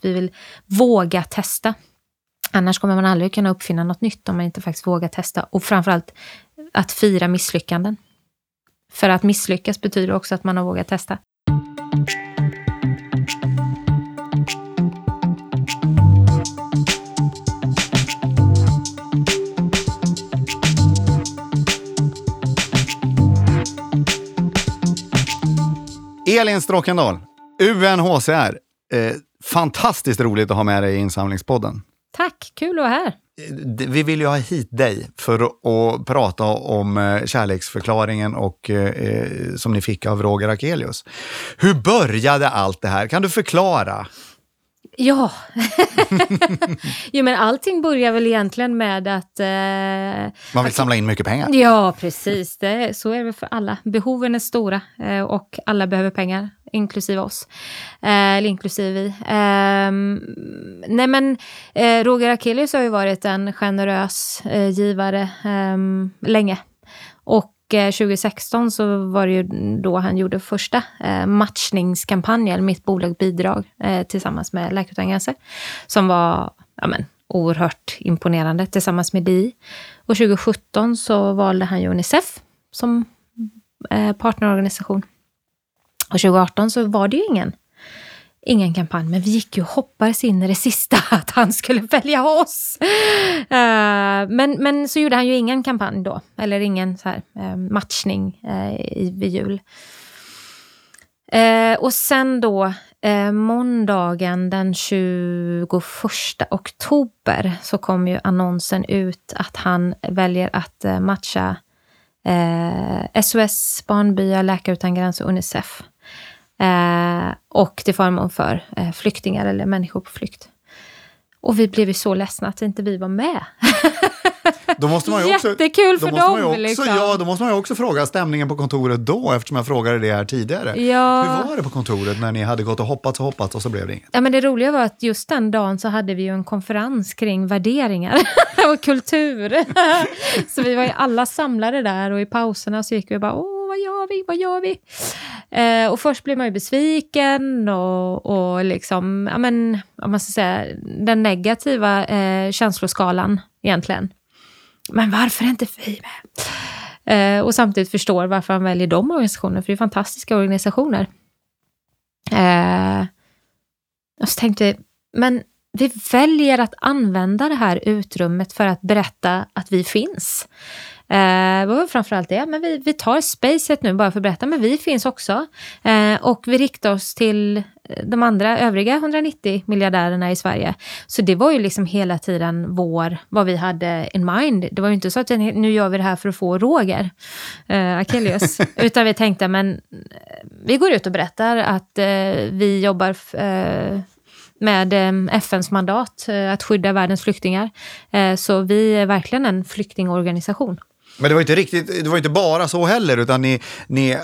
Vi vill våga testa. Annars kommer man aldrig kunna uppfinna något nytt om man inte faktiskt vågar testa. Och framförallt att fira misslyckanden. För att misslyckas betyder också att man har vågat testa. Elin Stråkendal, UNHCR. Eh, fantastiskt roligt att ha med dig i insamlingspodden. Tack, kul att vara här. Vi vill ju ha hit dig för att prata om eh, kärleksförklaringen och, eh, som ni fick av Roger Akelius. Hur började allt det här? Kan du förklara? Ja, jo, men allting börjar väl egentligen med att... Eh, Man vill samla in mycket pengar. Ja, precis. Det, så är det för alla. Behoven är stora eh, och alla behöver pengar, inklusive oss. Eh, eller inklusive vi. Ehm, nej, men eh, Roger Akelius har ju varit en generös eh, givare ehm, länge. Och Eh, 2016 så var det ju då han gjorde första eh, matchningskampanjen, Mitt bolag bidrag, eh, tillsammans med Läkare utan gränser. Som var ja, men, oerhört imponerande tillsammans med DI. Och 2017 så valde han Unicef som partnerorganisation. Och 2018 så var det ju ingen ingen kampanj, men vi gick ju och hoppades in i det sista att han skulle välja oss. Uh, men, men så gjorde han ju ingen kampanj då, eller ingen så här, uh, matchning uh, i, vid jul. och sen då måndagen den 21 oktober så kom ju annonsen ut att han väljer att matcha SOS Barnbyar, Läkare utan gränser och Unicef Eh, och till förmån för eh, flyktingar eller människor på flykt. Och vi blev ju så ledsna att inte vi var med. Då måste man ju också, Jättekul för dem! Också, liksom. Ja, då måste man ju också fråga stämningen på kontoret då, eftersom jag frågade det här tidigare. Ja. Hur var det på kontoret när ni hade gått och hoppats och hoppats och så blev det inget? Ja, men det roliga var att just den dagen så hade vi ju en konferens kring värderingar och kultur. så vi var ju alla samlade där och i pauserna så gick vi bara åh, vad gör vi, vad gör vi? Eh, och först blir man ju besviken och, och liksom, ja men, om man ska säga, den negativa eh, känsloskalan egentligen. Men varför är inte vi med? Eh, och samtidigt förstår varför han väljer de organisationerna, för det är fantastiska organisationer. Eh, och så tänkte jag, men vi väljer att använda det här utrymmet för att berätta att vi finns. Eh, var framförallt det, men vi, vi tar spacet nu bara för att berätta, men vi finns också. Eh, och vi riktar oss till de andra övriga 190 miljardärerna i Sverige. Så det var ju liksom hela tiden vår, vad vi hade in mind. Det var ju inte så att nu gör vi det här för att få Roger eh, Akelius. Utan vi tänkte, men eh, vi går ut och berättar att eh, vi jobbar eh, med eh, FNs mandat eh, att skydda världens flyktingar. Så vi är verkligen en flyktingorganisation. Men det var inte riktigt, det var inte bara så heller, utan ni, ni uh,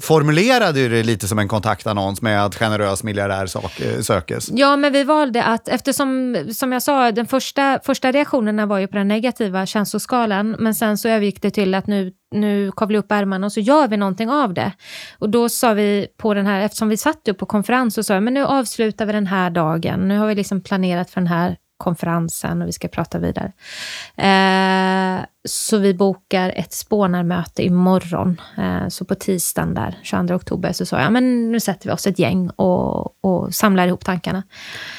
formulerade det lite som en kontaktannons med att generös miljardär sak, eh, sökes. Ja, men vi valde att, eftersom, som jag sa, den första, första reaktionerna var ju på den negativa känsloskalan, men sen så övergick det till att nu nu kavlar vi upp ärmarna och så gör vi någonting av det. Och då sa vi på den här, eftersom vi satt upp på konferens, och sa men nu avslutar vi den här dagen. Nu har vi liksom planerat för den här konferensen och vi ska prata vidare. Eh, så vi bokar ett spånarmöte imorgon. Eh, så på tisdagen där, 22 oktober, så sa jag, men nu sätter vi oss ett gäng och, och samlar ihop tankarna.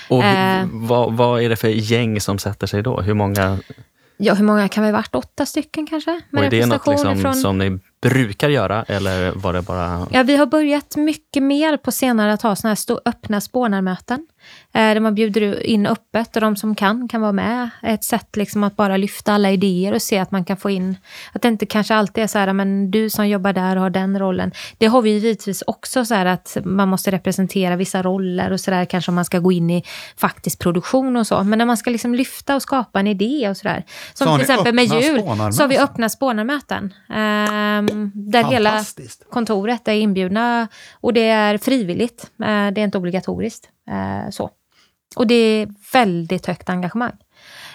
Och eh, vad, vad är det för gäng som sätter sig då? Hur många Ja, hur många kan vi varit? Åtta stycken kanske? Med och är det något liksom från... som ni brukar göra eller var det bara... Ja, vi har börjat mycket mer på senare att ha såna här öppna spånarmöten. Eh, där man bjuder in öppet och de som kan kan vara med. Ett sätt liksom att bara lyfta alla idéer och se att man kan få in... Att det inte kanske alltid är så här, men du som jobbar där har den rollen. Det har vi givetvis också så här att man måste representera vissa roller och så där kanske om man ska gå in i faktisk produktion och så. Men när man ska liksom lyfta och skapa en idé och så där. Som så till exempel med jul, så har vi öppna spånarmöten. Um, där hela kontoret är inbjudna och det är frivilligt. Uh, det är inte obligatoriskt. Uh, så. Och det är väldigt högt engagemang.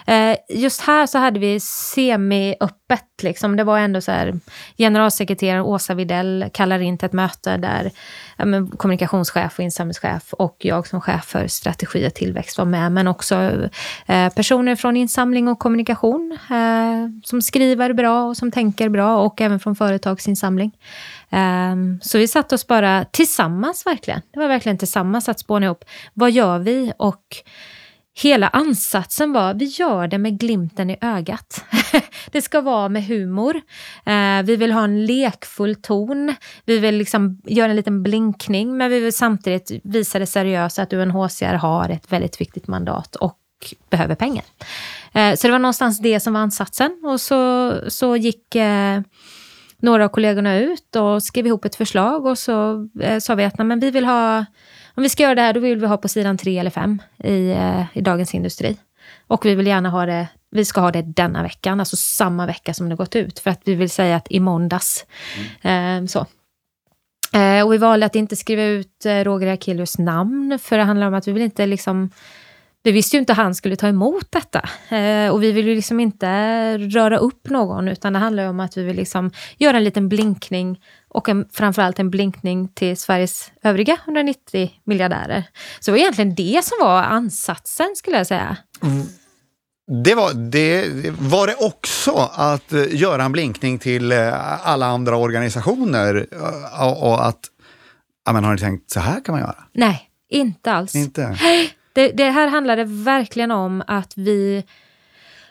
Eh, just här så hade vi semi-öppet. Liksom. Det var ändå så här, generalsekreterare Åsa Videll kallar in till ett möte där ja, men, kommunikationschef och insamlingschef och jag som chef för strategi och tillväxt var med. Men också eh, personer från insamling och kommunikation eh, som skriver bra och som tänker bra och även från företagsinsamling. Um, så vi satt oss bara tillsammans verkligen. Det var verkligen tillsammans att spåna ihop. Vad gör vi? Och hela ansatsen var, vi gör det med glimten i ögat. det ska vara med humor. Uh, vi vill ha en lekfull ton. Vi vill liksom göra en liten blinkning, men vi vill samtidigt visa det seriösa att UNHCR har ett väldigt viktigt mandat och behöver pengar. Uh, så det var någonstans det som var ansatsen. Och så, så gick uh, några av kollegorna ut och skrev ihop ett förslag och så eh, sa vi att nej, men vi vill ha, om vi ska göra det här, då vill vi ha på sidan tre eller fem i, eh, i Dagens Industri. Och vi vill gärna ha det, vi ska ha det denna veckan, alltså samma vecka som det gått ut, för att vi vill säga att i måndags. Mm. Eh, så. Eh, och vi valde att inte skriva ut eh, Roger Akelius namn, för det handlar om att vi vill inte liksom vi visste ju inte att han skulle ta emot detta. Eh, och vi vill ju liksom inte röra upp någon, utan det handlar om att vi vill liksom göra en liten blinkning och en, framförallt en blinkning till Sveriges övriga 190 miljardärer. Så det var egentligen det som var ansatsen, skulle jag säga. Mm. Det var, det var det också att eh, göra en blinkning till eh, alla andra organisationer och, och att, ja men har ni tänkt så här kan man göra? Nej, inte alls. Inte? Det, det här handlade verkligen om att vi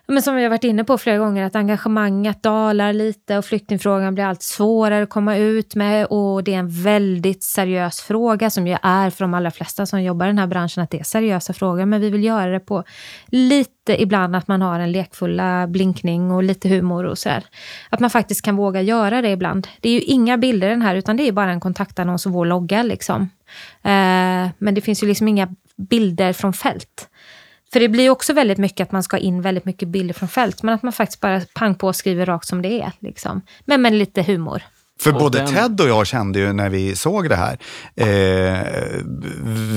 men som vi har varit inne på flera gånger, att engagemanget dalar lite och flyktingfrågan blir allt svårare att komma ut med. Och det är en väldigt seriös fråga, som ju är för de allra flesta som jobbar i den här branschen, att det är seriösa frågor. Men vi vill göra det på lite ibland att man har en lekfulla blinkning och lite humor och sådär. Att man faktiskt kan våga göra det ibland. Det är ju inga bilder i den här, utan det är bara en kontaktannons och vår logga liksom. Eh, men det finns ju liksom inga bilder från fält. För det blir också väldigt mycket att man ska in väldigt mycket bilder från fält, men att man faktiskt bara pang på och skriver rakt som det är. Liksom. Men med lite humor. För och både den... Ted och jag kände ju när vi såg det här, eh,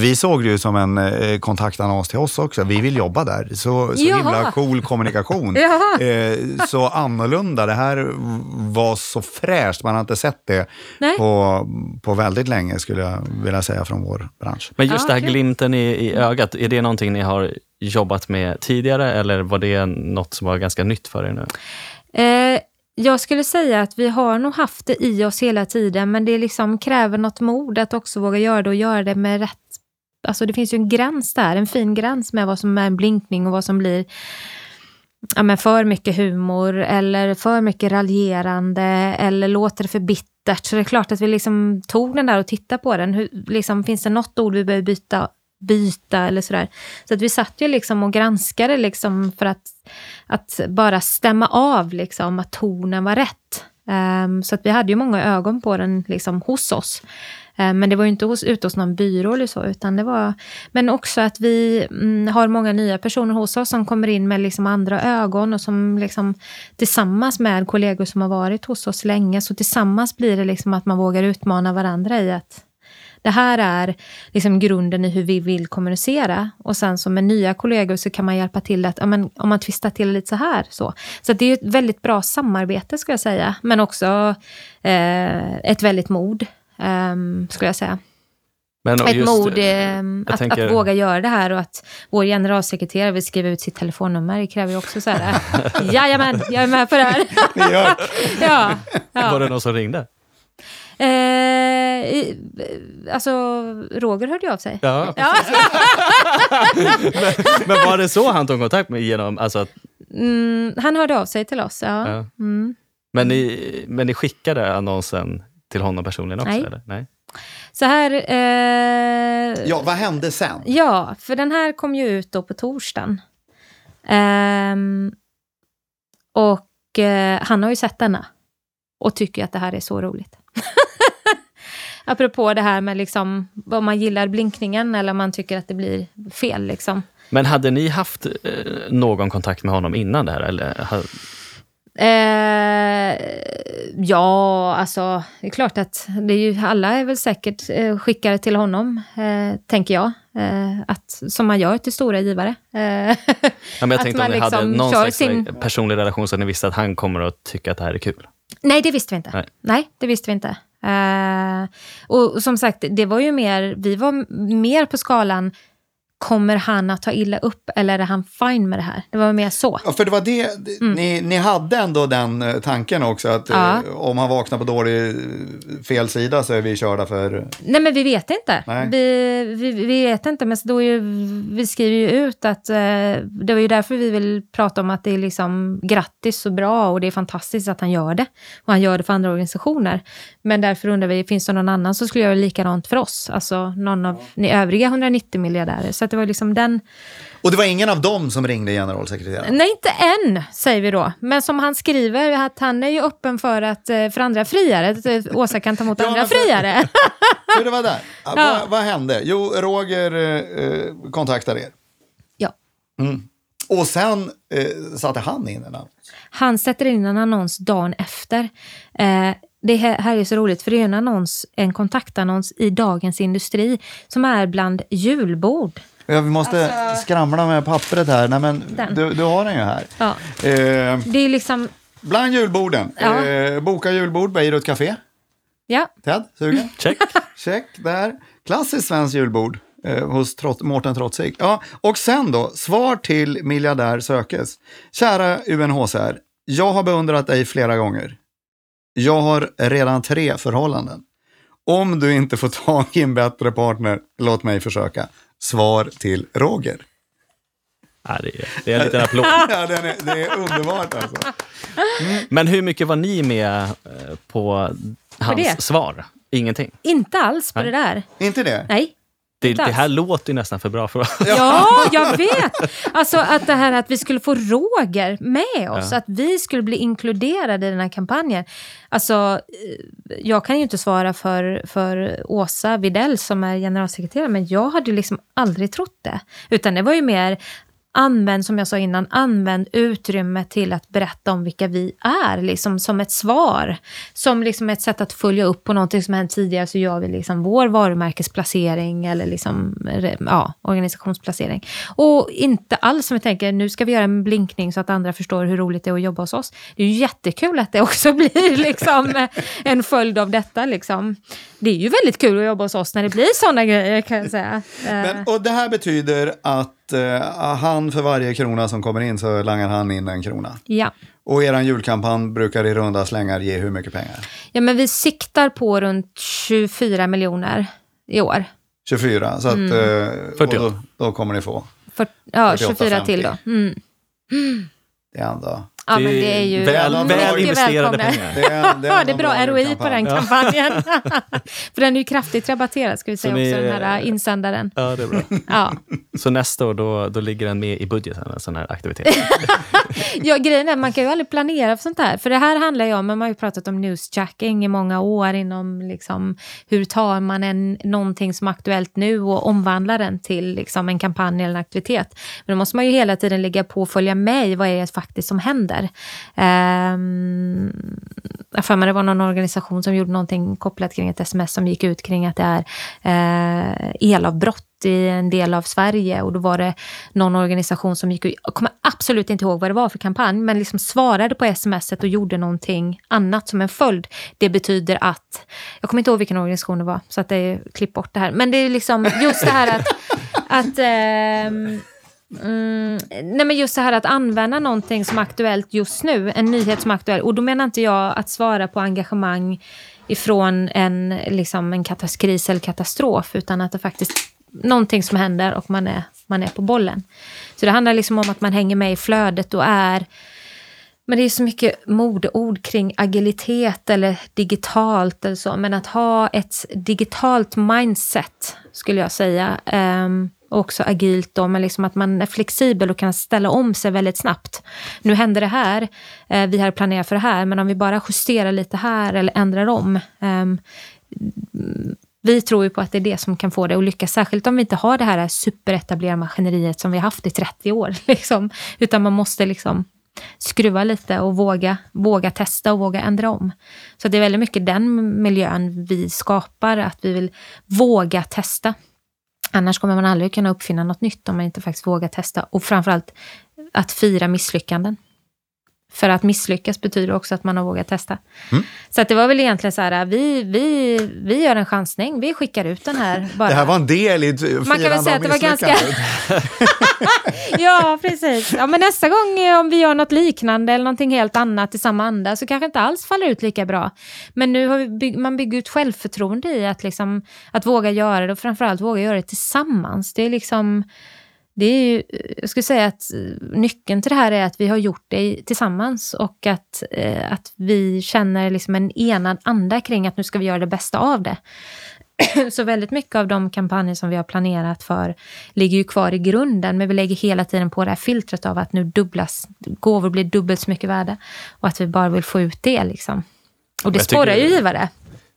vi såg det ju som en eh, kontaktannons till oss också. Vi vill jobba där. Så, så himla cool kommunikation. eh, så annorlunda. Det här var så fräscht. Man har inte sett det på, på väldigt länge skulle jag vilja säga från vår bransch. Men just ah, det här okay. glimten i, i ögat, är det någonting ni har jobbat med tidigare eller var det något som var ganska nytt för er nu? Eh, jag skulle säga att vi har nog haft det i oss hela tiden, men det liksom kräver något mod att också våga göra det och göra det med rätt... Alltså det finns ju en gräns där, en fin gräns med vad som är en blinkning och vad som blir ja, men för mycket humor eller för mycket raljerande eller låter det för bittert. Så det är klart att vi liksom tog den där och tittade på den. Hur, liksom, finns det något ord vi behöver byta byta eller sådär. Så att vi satt ju liksom och granskade liksom för att, att bara stämma av liksom att tonen var rätt. Um, så att vi hade ju många ögon på den liksom hos oss. Um, men det var ju inte hos, ute hos någon byrå eller så, utan det var... Men också att vi mm, har många nya personer hos oss som kommer in med liksom andra ögon och som liksom tillsammans med kollegor som har varit hos oss länge, så tillsammans blir det liksom att man vågar utmana varandra i att det här är liksom grunden i hur vi vill kommunicera. Och sen som med nya kollegor så kan man hjälpa till att, ja, men, om man twistar till lite så här. Så, så det är ett väldigt bra samarbete skulle jag säga. Men också eh, ett väldigt mod, eh, skulle jag säga. Men ett mod eh, att, tänker... att, våga göra det här och att vår generalsekreterare vill skriva ut sitt telefonnummer. Det kräver ju också så här, jajamän, jag är med på det här. ja. ja, ja. Var det någon som ringde? Eh, alltså, Roger hörde ju av sig. Ja, ja. men, men, var det så han tog kontakt med genom... Alltså mm, han hörde av sig till oss, ja. ja. Mm. Men, ni, men ni skickade annonsen till honom personligen också? Nej. Eller? Nej. Så här... Eh, ja, vad hände sen? Ja, för den här kom ju ut då på torsdagen. Eh, och eh, han har ju sett denna och tycker att det här är så roligt. Apropå det här med liksom, om man gillar blinkningen eller om man tycker att det blir fel. Liksom. Men hade ni haft eh, någon kontakt med honom innan det här? Eller? Eh, ja, alltså det är klart att det är ju, alla är väl säkert eh, skickade till honom, eh, tänker jag. Eh, att, som man gör till stora givare. Eh, ja, men jag tänkte om ni liksom hade någon slags sin... personlig relation så ni visste att han kommer att tycka att det här är kul. Nej, det visste vi inte. Nej, Nej det visste vi inte. Uh, och, som sagt, det var ju mer, vi var mer på skalan kommer han att ta illa upp eller är han fine med det här? Det var mer så. Ja, för det var det, mm. ni, ni hade ändå den eh, tanken också att ja. eh, om han vaknar på dålig fel sida så är vi körda för... Nej men vi vet inte. Vi, vi, vi, vet inte men då ju, vi skriver ju ut att eh, det var ju därför vi vill prata om att det är liksom grattis och bra och det är fantastiskt att han gör det. Och han gör det för andra organisationer. Men därför undrar vi, finns det någon annan som skulle göra likadant för oss? Alltså någon av ni övriga 190 miljardärer. Så att det var liksom den... Och det var ingen av dem som ringde generalsekreteraren? Nej, inte än, säger vi då. Men som han skriver, att han är ju öppen för, att, eh, för andra friare. Att eh, Åsa kan ta emot ja, andra för, friare. För det var där. Ja. Vad, vad, hände? Jo, Roger eh, kontaktade er. Ja. Mm. Och sen eh, satte han in en annons? Han sätter in en annons dagen efter. Eh, det här är så roligt, för det är en annons, en kontaktannons i Dagens Industri som är bland julbord. Vi måste alltså, skramla med pappret här. Nej, men du, du, har den ju här. Ja. Eh, det är liksom... Bland julborden. Ja. Eh, boka julbord, Beirut Café. Ja. Ted, sugen? Check. Check, där. Klassiskt svenskt julbord eh, hos Trott, Mårten Trotzig. Ja, och sen då, svar till miljardär sökes. Kära UNHCR, jag har beundrat dig flera gånger. Jag har redan tre förhållanden. Om du inte får tag i en bättre partner, låt mig försöka. Svar till Roger. Ja, det, är, det är en liten applåd. ja, det, är, det är underbart alltså. Mm. Men hur mycket var ni med eh, på hans på svar? Ingenting? Inte alls på Nej. det där. Inte det? Nej. Det, det, här låter ju nästan för bra för att Ja, jag vet! Alltså att det här att vi skulle få Roger med oss, ja. att vi skulle bli inkluderade i den här kampanjen. Alltså, eh, jag kan ju inte svara för, för Åsa Videll som är generalsekreterare, men jag hade liksom aldrig trott det. Utan det var ju mer använd, som jag sa innan, använd utrymme till att berätta om vilka vi är, liksom som ett svar. Som liksom ett sätt att följa upp på någonting som hänt tidigare, så gör vi liksom vår varumärkesplacering eller liksom, ja, organisationsplacering. Och inte alls som jag tänker, nu ska vi göra en blinkning så att andra förstår hur roligt det är att jobba hos oss. Det är ju jättekul att det också blir liksom en följd av detta. Liksom. Det är ju väldigt kul att jobba hos oss när det blir sådana grejer kan jag säga. Men, och det här betyder att uh, han för varje krona som kommer in så langar han in en krona. Ja. Och er julkampanj brukar i runda slängar ge hur mycket pengar? Ja, men vi siktar på runt 24 miljoner i år. 24, så att mm. uh, då, då, kommer ni få? För, ja, 24 till då. Mm. Det är ändå... Ja, men det är ju väl, väl investerade pengar. Det är, det är, det är bra ROI på den kampanjen. För den är ju kraftigt rabatterad, ska vi säga ni, också, den här insändaren. Ja, det är bra. ja. Så nästa år, då, då ligger den med i budgeten, en sån här aktivitet? ja, grejen är, man kan ju aldrig planera för sånt här. För det här handlar ju om, man har ju pratat om newsjacking i många år, inom liksom, hur tar man en, någonting som är aktuellt nu och omvandlar den till liksom, en kampanj eller en aktivitet. Men då måste man ju hela tiden ligga på och följa med i vad är det faktiskt som händer händer. Um, ehm, jag för mig det var någon organisation som gjorde någonting kopplat kring ett sms som gick ut kring att det är uh, elavbrott i en del av Sverige och då var det någon organisation som gick ut, jag kommer absolut inte ihåg vad det var för kampanj, men liksom svarade på smset och gjorde någonting annat som en följd. Det betyder att, jag kommer inte ihåg vilken organisation det var, så att det är, klipp bort det här, men det är liksom just det här att, att eh, Mm, nej men just det här att använda någonting som är aktuellt just nu, en nyhet som är aktuell. Och då menar inte jag att svara på engagemang ifrån en, liksom en kris eller katastrof, utan att det faktiskt någonting som händer och man är, man är på bollen. Så det handlar liksom om att man hänger med i flödet och är men det är så mycket modeord kring agilitet eller digitalt eller så. Men att ha ett digitalt mindset, skulle jag säga. Um, också agilt då, men liksom att man är flexibel och kan ställa om sig väldigt snabbt. Nu händer det här, eh, vi har planerat för det här, men om vi bara justerar lite här eller ändrar om. Ehm, vi tror ju på att det är det som kan få det att lyckas, särskilt om vi inte har det här superetablerade maskineriet som vi har haft i 30 år. Liksom. Utan man måste liksom skruva lite och våga, våga testa och våga ändra om. Så det är väldigt mycket den miljön vi skapar, att vi vill våga testa. Annars kommer man aldrig kunna uppfinna något nytt om man inte faktiskt vågar testa. Och framförallt att fira misslyckanden. För att misslyckas betyder också att man har vågat testa. Mm. Så att det var väl egentligen så här, vi, vi, vi gör en chansning, vi skickar ut den här bara. Det här var en del i Man kan väl säga att det var ganska... ja, precis. Ja, men nästa gång eh, om vi gör något liknande eller någonting helt annat i samma anda så kanske inte alls faller ut lika bra. Men nu har vi man bygger ut självförtroende i att, liksom, att våga göra det och framförallt våga göra det tillsammans. Det är liksom det är ju, eh, jag skulle säga att eh, nyckeln till det här är att vi har gjort det tillsammans och att, eh, att vi känner liksom en enad anda kring att nu ska vi göra det bästa av det. Så väldigt mycket av de kampanjer som vi har planerat för ligger ju kvar i grunden, men vi lägger hela tiden på det här filtret av att nu dubblas, gåvor blir dubbelt så mycket värde och att vi bara vill få ut det. Liksom. Och det sporrar ju givare.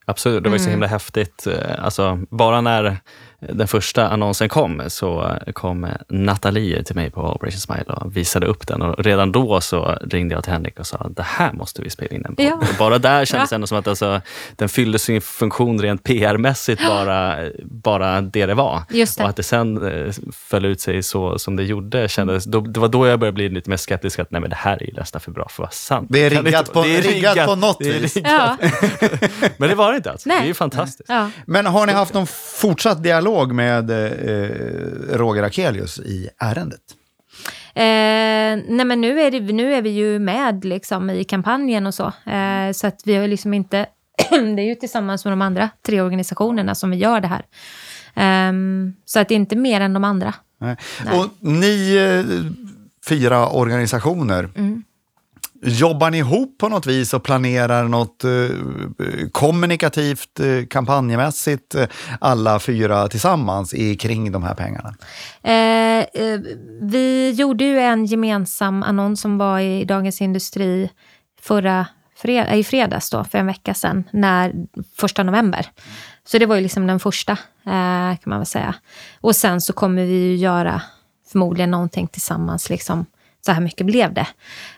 Absolut, det var ju så mm. himla häftigt. Eh, alltså, bara när den första annonsen kom så kom Nathalie till mig på Operation Smile och visade upp den. Och redan då så ringde jag till Henrik och sa det här måste vi spela in en podd. Ja. Bara där kändes det ja. ändå som att alltså, den fyllde sin funktion rent PR-mässigt bara, bara det det var. Det. Och att det sen eh, föll ut sig så som det gjorde kändes, då, det var då jag började bli lite mer skeptisk att nej men det här är ju nästan för bra för att vara sant. Det är riggat, på, det är riggat, riggat på något vis. Ja. men det var det inte alls. Nej. Det är ju fantastiskt. Men har ni haft någon fortsatt dialog dialog med eh, Roger Akelius i ärendet? Eh, nej men nu är, det, nu är vi ju med liksom i kampanjen och så. Eh, så att vi har liksom inte... det är ju tillsammans med de andra tre organisationerna som vi gör det här. Eh, så att det är inte mer än de andra. Nej. Nej. Och ni eh, fyra organisationer, mm. Jobbar ni ihop på något vis och planerar något eh, kommunikativt, eh, kampanjmässigt, eh, alla fyra tillsammans i, kring de här pengarna? Eh, eh vi gjorde ju en gemensam annons som var i Dagens Industri förra fred eh, i fredags då, för en vecka sedan, när, första november. Så det var ju liksom den första, eh, kan man väl säga. Och sen så kommer vi ju göra förmodligen någonting tillsammans, liksom så här mycket blev det.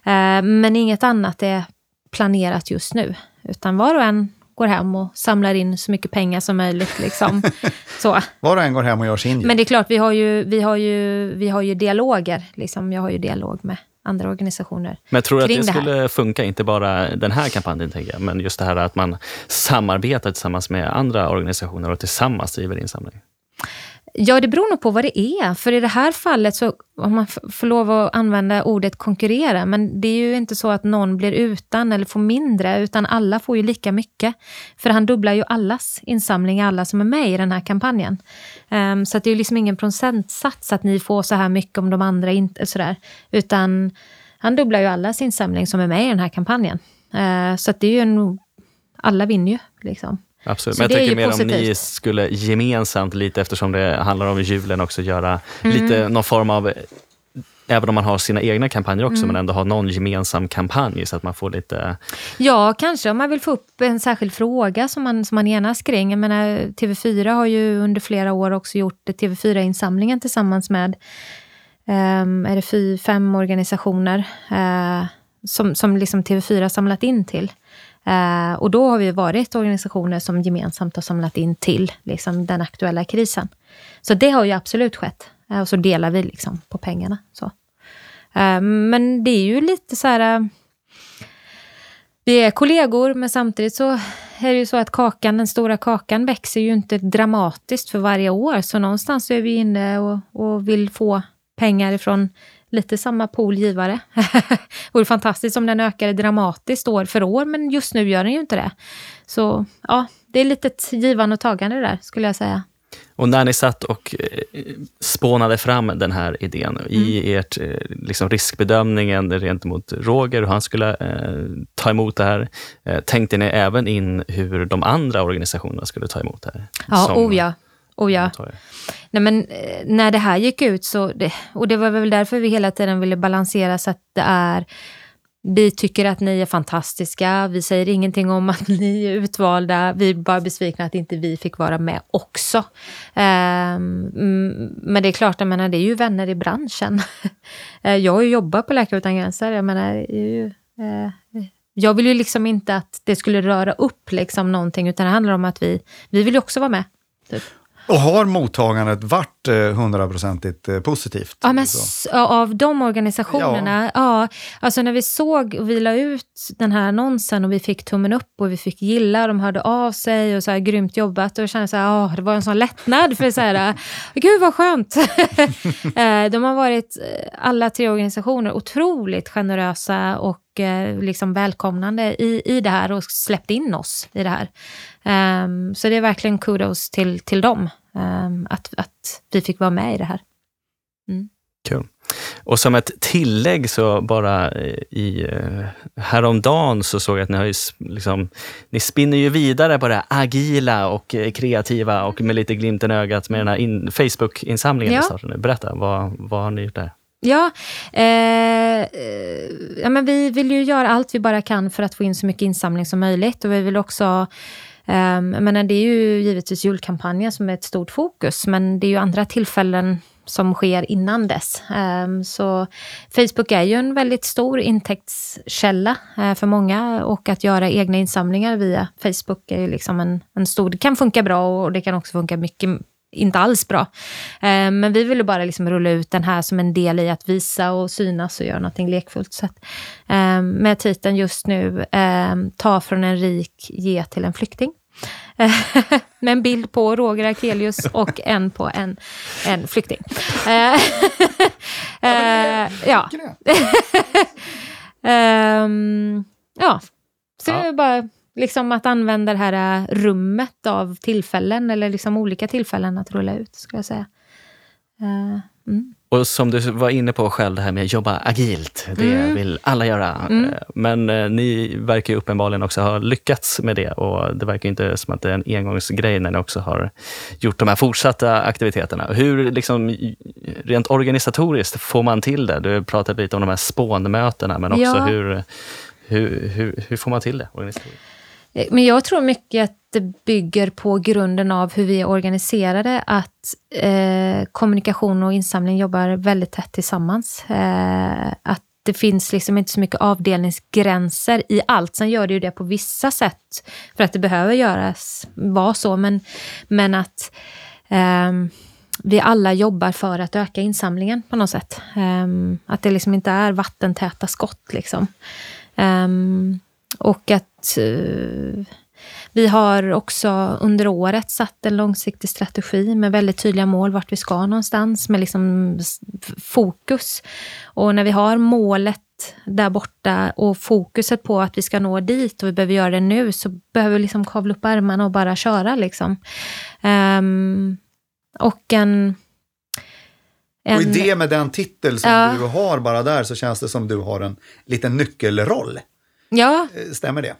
Eh, men inget annat är planerat just nu, utan var och en går hem och samlar in så mycket pengar som möjligt. Liksom. så. Var och en går hem och gör sin Men det är klart, vi har ju, vi har ju, vi har ju dialoger. Liksom. Jag har ju dialog med andra organisationer. Men tror du att det, det skulle funka, inte bara den här kampanjen, tänker jag, men just det här att man samarbetar tillsammans med andra organisationer och tillsammans driver insamling? Ja, det beror nog på vad det är. För i det här fallet, så om man får lov att använda ordet konkurrera, men det är ju inte så att någon blir utan eller får mindre, utan alla får ju lika mycket. För han dubblar ju allas insamling, alla som är med i den här kampanjen. Um, så det är ju liksom ingen procentsats att ni får så här mycket om de andra inte, sådär. Utan han dubblar ju allas insamling som är med i den här kampanjen. Uh, så det är ju en... Alla vinner ju, liksom. Absolut, men jag tänker mer positivt. om ni skulle gemensamt, lite eftersom det handlar om julen också, göra mm. lite någon form av Även om man har sina egna kampanjer också, mm. men ändå ha någon gemensam kampanj så att man får lite... Ja, kanske om man vill få upp en särskild fråga som man, som man enas kring. Jag menar, TV4 har ju under flera år också gjort TV4-insamlingen tillsammans med um, är det fem organisationer uh, som, som liksom TV4 samlat in till. Eh, och då har vi varit organisationer som gemensamt har samlat in till liksom, den aktuella krisen. Så det har ju absolut skett. Eh, och så delar vi liksom på pengarna. Så. Eh, men det är ju lite så här... Eh, vi är kollegor, men samtidigt så är det ju så att kakan, den stora kakan växer ju inte dramatiskt för varje år. Så någonstans är vi inne och, och vill få pengar ifrån lite samma pool givare. det vore fantastiskt om den ökade dramatiskt år för år, men just nu gör den ju inte det. Så ja, det är lite ett givande och tagande där, skulle jag säga. Och när ni satt och eh, spånade fram den här idén mm. i ert eh, liksom riskbedömningen rent mot Roger, hur han skulle eh, ta emot det här, eh, tänkte ni även in hur de andra organisationerna skulle ta emot det här? Ja, Som, oh ja. Oh ja. Nej, men, eh, när det här gick ut, så det, och det var väl därför vi hela tiden ville balansera så att det är vi tycker att ni är fantastiska. Vi säger ingenting om att ni är utvalda. Vi är bara besvikna att inte vi fick vara med också. Um, men det är klart, jag menar, det är ju vänner i branschen. Eh, jag har ju jobbat på Läkare Utan Gränser. Jag menar, ju, uh, jag vill ju liksom inte att det skulle röra upp liksom någonting, utan det handlar om att vi, vi vill ju också vara med. Typ. Och har mottagandet varit eh, hundraprocentigt eh, positivt? Ja, men av de organisationerna, ja. ja. Alltså när vi såg och vi la ut den här annonsen och vi fick tummen upp och vi fick gilla, de hörde av sig och så här, grymt jobbat och kände så här, åh, det var en sån lättnad för så här, gud vad skönt. Eh, de har varit, alla tre organisationer, otroligt generösa och liksom välkomnande i, i det här och släppt in oss i det här. Um, så det är verkligen kudos till, till dem, um, att, att vi fick vara med i det här. Mm. Kul. Och som ett tillägg så bara i uh, häromdagen så såg jag att ni har ju liksom, ni spinner ju vidare på det agila och uh, kreativa och med lite glimten i ögat med den här in, Facebook-insamlingen ja. startade. Berätta, vad, vad har ni gjort där? Ja, eh, ja men vi vill ju göra allt vi bara kan för att få in så mycket insamling som möjligt och vi vill också eh, menar, det är ju givetvis julkampanjen som är ett stort fokus, men det är ju andra tillfällen som sker innan dess. Ehm, så Facebook är ju en väldigt stor intäktskälla eh, för många och att göra egna insamlingar via Facebook är ju liksom en, en stor... Det kan funka bra och det kan också funka mycket inte alls bra. Eh, men vi ville bara liksom rulla ut den här som en del i att visa och synas och göra någonting lekfullt. Så att, eh, med titeln just nu, eh, Ta från en rik, ge till en flykting. med en bild på Roger Akelius och en på en, en flykting. ja. um, ja, så är bara liksom att använda det här äh, rummet av tillfällen, eller liksom olika tillfällen att rulla ut, skulle jag säga. Uh, mm. Och som du var inne på själv, det här med att jobba agilt, det mm. vill alla göra. Mm. Eh, men eh, ni verkar ju uppenbarligen också ha lyckats med det och det verkar inte som att det är en engångsgrej när ni också har gjort de här fortsatta aktiviteterna. Hur, liksom, rent organisatoriskt, får man till det? Du pratade lite om de här spånmötena, men också ja. hur, hur, hur, hur får man till det organisatoriskt? Eh, men jag tror mycket att det bygger på grunden av hur vi är organiserade, att eh, kommunikation och insamling jobbar väldigt tätt tillsammans. Eh, att det finns liksom inte så mycket avdelningsgränser i allt. Sen gör det ju det på vissa sätt för att det behöver göras, vara så, men, men att eh, vi alla jobbar för att öka insamlingen på något sätt. Eh, att det liksom inte är vattentäta skott. Liksom. Ehm, och att uh, vi har också under året satt en långsiktig strategi med väldigt tydliga mål vart vi ska någonstans med liksom fokus. Och när vi har målet där borta och fokuset på att vi ska nå dit och vi behöver göra det nu så behöver vi liksom kavla upp ärmarna och bara köra. Liksom. Um, och en... En, och i det med den titel som ja. du har bara där så känns det som du har en liten nyckelroll. Ja. Eh, stämmer det?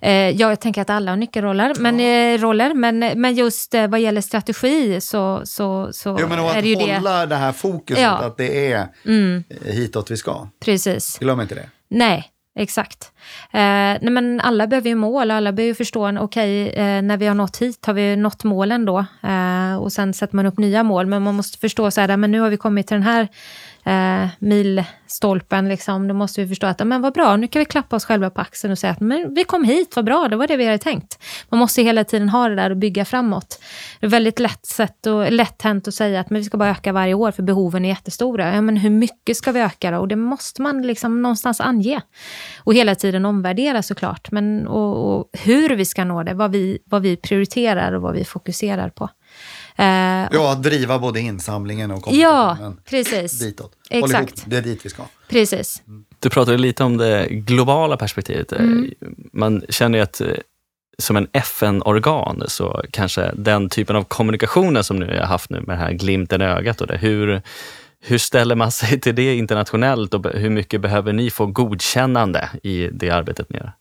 Eh, ja, jag tänker att alla har nyckelroller, men, ja. roller, men, men just eh, vad gäller strategi så, så, så jo, men är det ju det. att hålla det här fokuset, ja. att det är mm. hitåt vi ska. Precis. Glöm inte det. Nej, exakt. Eh, nej, men alla behöver ju mål, alla behöver ju förstå, okej, okay, eh, när vi har nått hit, har vi nått målen då? Eh, och sen sätter man upp nya mål, men man måste förstå så här, men nu har vi kommit till den här eh, milstolpen, liksom, då måste vi förstå att men vad bra, nu kan vi klappa oss själva på axeln och säga att men vi kom hit, vad bra, det var det vi hade tänkt. Man måste hela tiden ha det där och bygga framåt. Det är väldigt lätt, sätt och, lätt hänt att säga att men vi ska bara öka varje år för behoven är jättestora. Ja, men hur mycket ska vi öka då? Och det måste man liksom någonstans ange. Och hela tiden omvärdera såklart. Men, och, och hur vi ska nå det, vad vi, vad vi prioriterar och vad vi fokuserar på. Eh, ja, driva både insamlingen och kommunikationen ja, precis. ditåt. Exakt. Det är dit vi ska. Precis. Du pratade lite om det globala perspektivet. Mm. Man känner ju att eh, som en FN-organ så kanske den typen av kommunikationer som ni har haft nu med den här glimten i ögat och det, hur, hur ställer man sig till det internationellt och hur mycket behöver ni få godkännande i det arbetet ni gör?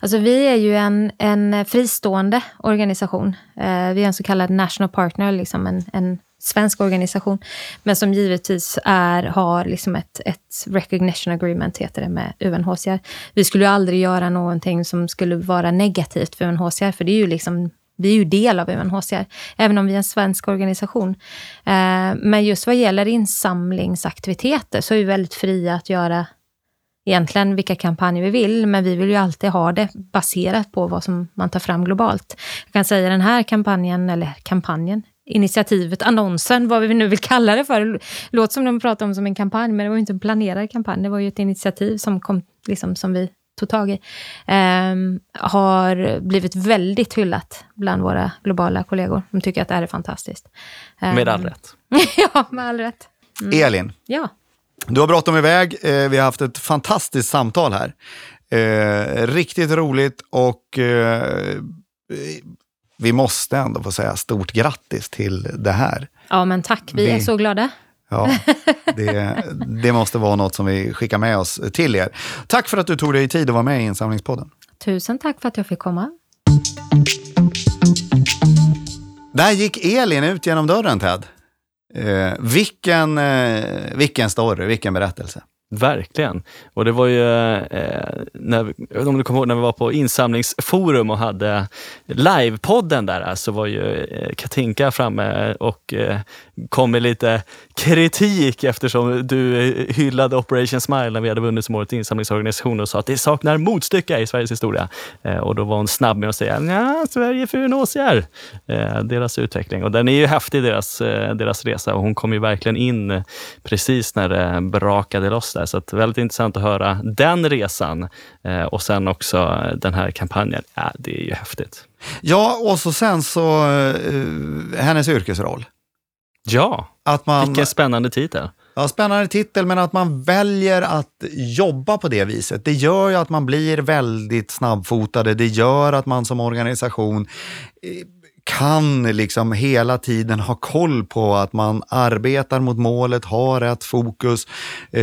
Alltså vi är ju en, en fristående organisation. Eh, vi är en så kallad national partner, liksom en, en svensk organisation, men som givetvis är, har liksom ett, ett recognition agreement, heter det, med UNHCR. Vi skulle ju aldrig göra någonting som skulle vara negativt för UNHCR, för det är ju liksom vi är ju del av UNHCR, även om vi är en svensk organisation. Eh, men just vad gäller insamlingsaktiviteter så är vi väldigt fria att göra egentligen vilka kampanjer vi vill, men vi vill ju alltid ha det baserat på vad som man tar fram globalt. Jag kan säga den här kampanjen, eller kampanjen, initiativet, annonsen, vad vi nu vill kalla det för. Det låter som de pratar om som en kampanj, men det var ju inte en planerad kampanj. Det var ju ett initiativ som, kom, liksom, som vi tog tag i. Eh, har blivit väldigt hyllat bland våra globala kollegor. De tycker att det här är fantastiskt. Eh, med all ehm, rätt. ja, med all rätt. Mm. Elin. Ja. Du har bråttom iväg. Eh, vi har haft ett fantastiskt samtal här. Eh, riktigt roligt och eh, vi måste ändå få säga stort grattis till det här. Ja, men tack. Vi, vi är så glada. Ja, det, det, måste vara något som vi skickar med oss till er. Tack för att du tog dig tid att vara med i Insamlingspodden. Tusen tack för att jag fick komma. Där gick Elin ut genom dörren, Ted. Eh, vilken, eh, vilken story, vilken berättelse. Verkligen. Och det var ju, eh, när, om du kommer ihåg när vi var på insamlingsforum och hade livepodden där, eh, så var ju eh, Katinka framme och eh, kom med lite kritik eftersom du eh, hyllade Operation Smile när vi hade vunnit som årets insamlingsorganisation och sa att det saknar motstycke i Sveriges historia. Eh, och då var hon snabb med att säga ja, Sverige för UNHCR, eh, deras utveckling. Och den är ju häftig, deras, deras resa. Och hon kom ju verkligen in precis när det brakade loss där. Så att väldigt intressant att höra den resan och sen också den här kampanjen. Ja, det är ju häftigt. Ja, och så sen så hennes yrkesroll. Ja, att man, vilken spännande titel. Ja, spännande titel, men att man väljer att jobba på det viset. Det gör ju att man blir väldigt snabbfotade. Det gör att man som organisation eh, kan liksom hela tiden ha koll på att man arbetar mot målet, har rätt fokus. Eh,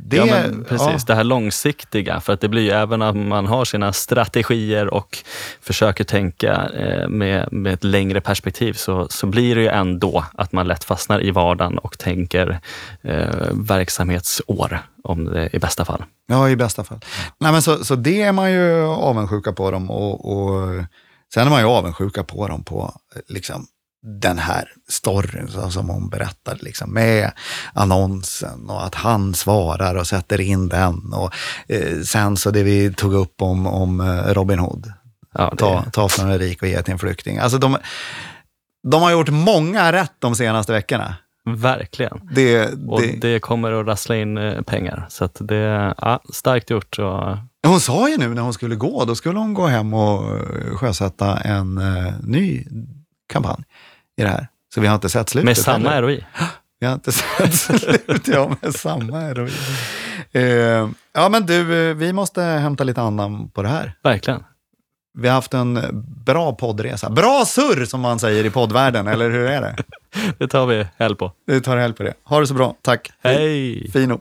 det, ja, men precis, ja. det här långsiktiga. För att det blir ju även att man har sina strategier och försöker tänka eh, med, med ett längre perspektiv så, så blir det ju ändå att man lätt fastnar i vardagen och tänker eh, verksamhetsår om det i bästa fall. Ja, i bästa fall. Nej, men så, så det är man ju avundsjuka på dem och, och Sen är man ju avundsjuka på dem på liksom, den här storyn som hon berättar, liksom, med annonsen och att han svarar och sätter in den. Och eh, sen så det vi tog upp om, om eh, Robin Hood. Ja, det... ta, ta från en rik och ge till en flykting. Alltså de, de har gjort många rätt de senaste veckorna. Verkligen. Det, och det kommer att rassla in eh, pengar. Så det är ja, starkt gjort. Och hon sa ju nu när hon skulle gå, då skulle hon gå hem och eh, sjösätta en uh, ny kampanj i det här. Så vi har inte sett slutet. Med samma heller. ROI? Vi har inte sett slutet, ja, med samma ROI. Uh, ja, men du, vi måste hämta lite annan på det här. Verkligen. Vi har haft en bra poddresa. Bra surr som man säger i poddvärlden, eller hur är det? det tar vi helg på. Vi tar helg på det. Ha det så bra. Tack. Hej. Fino.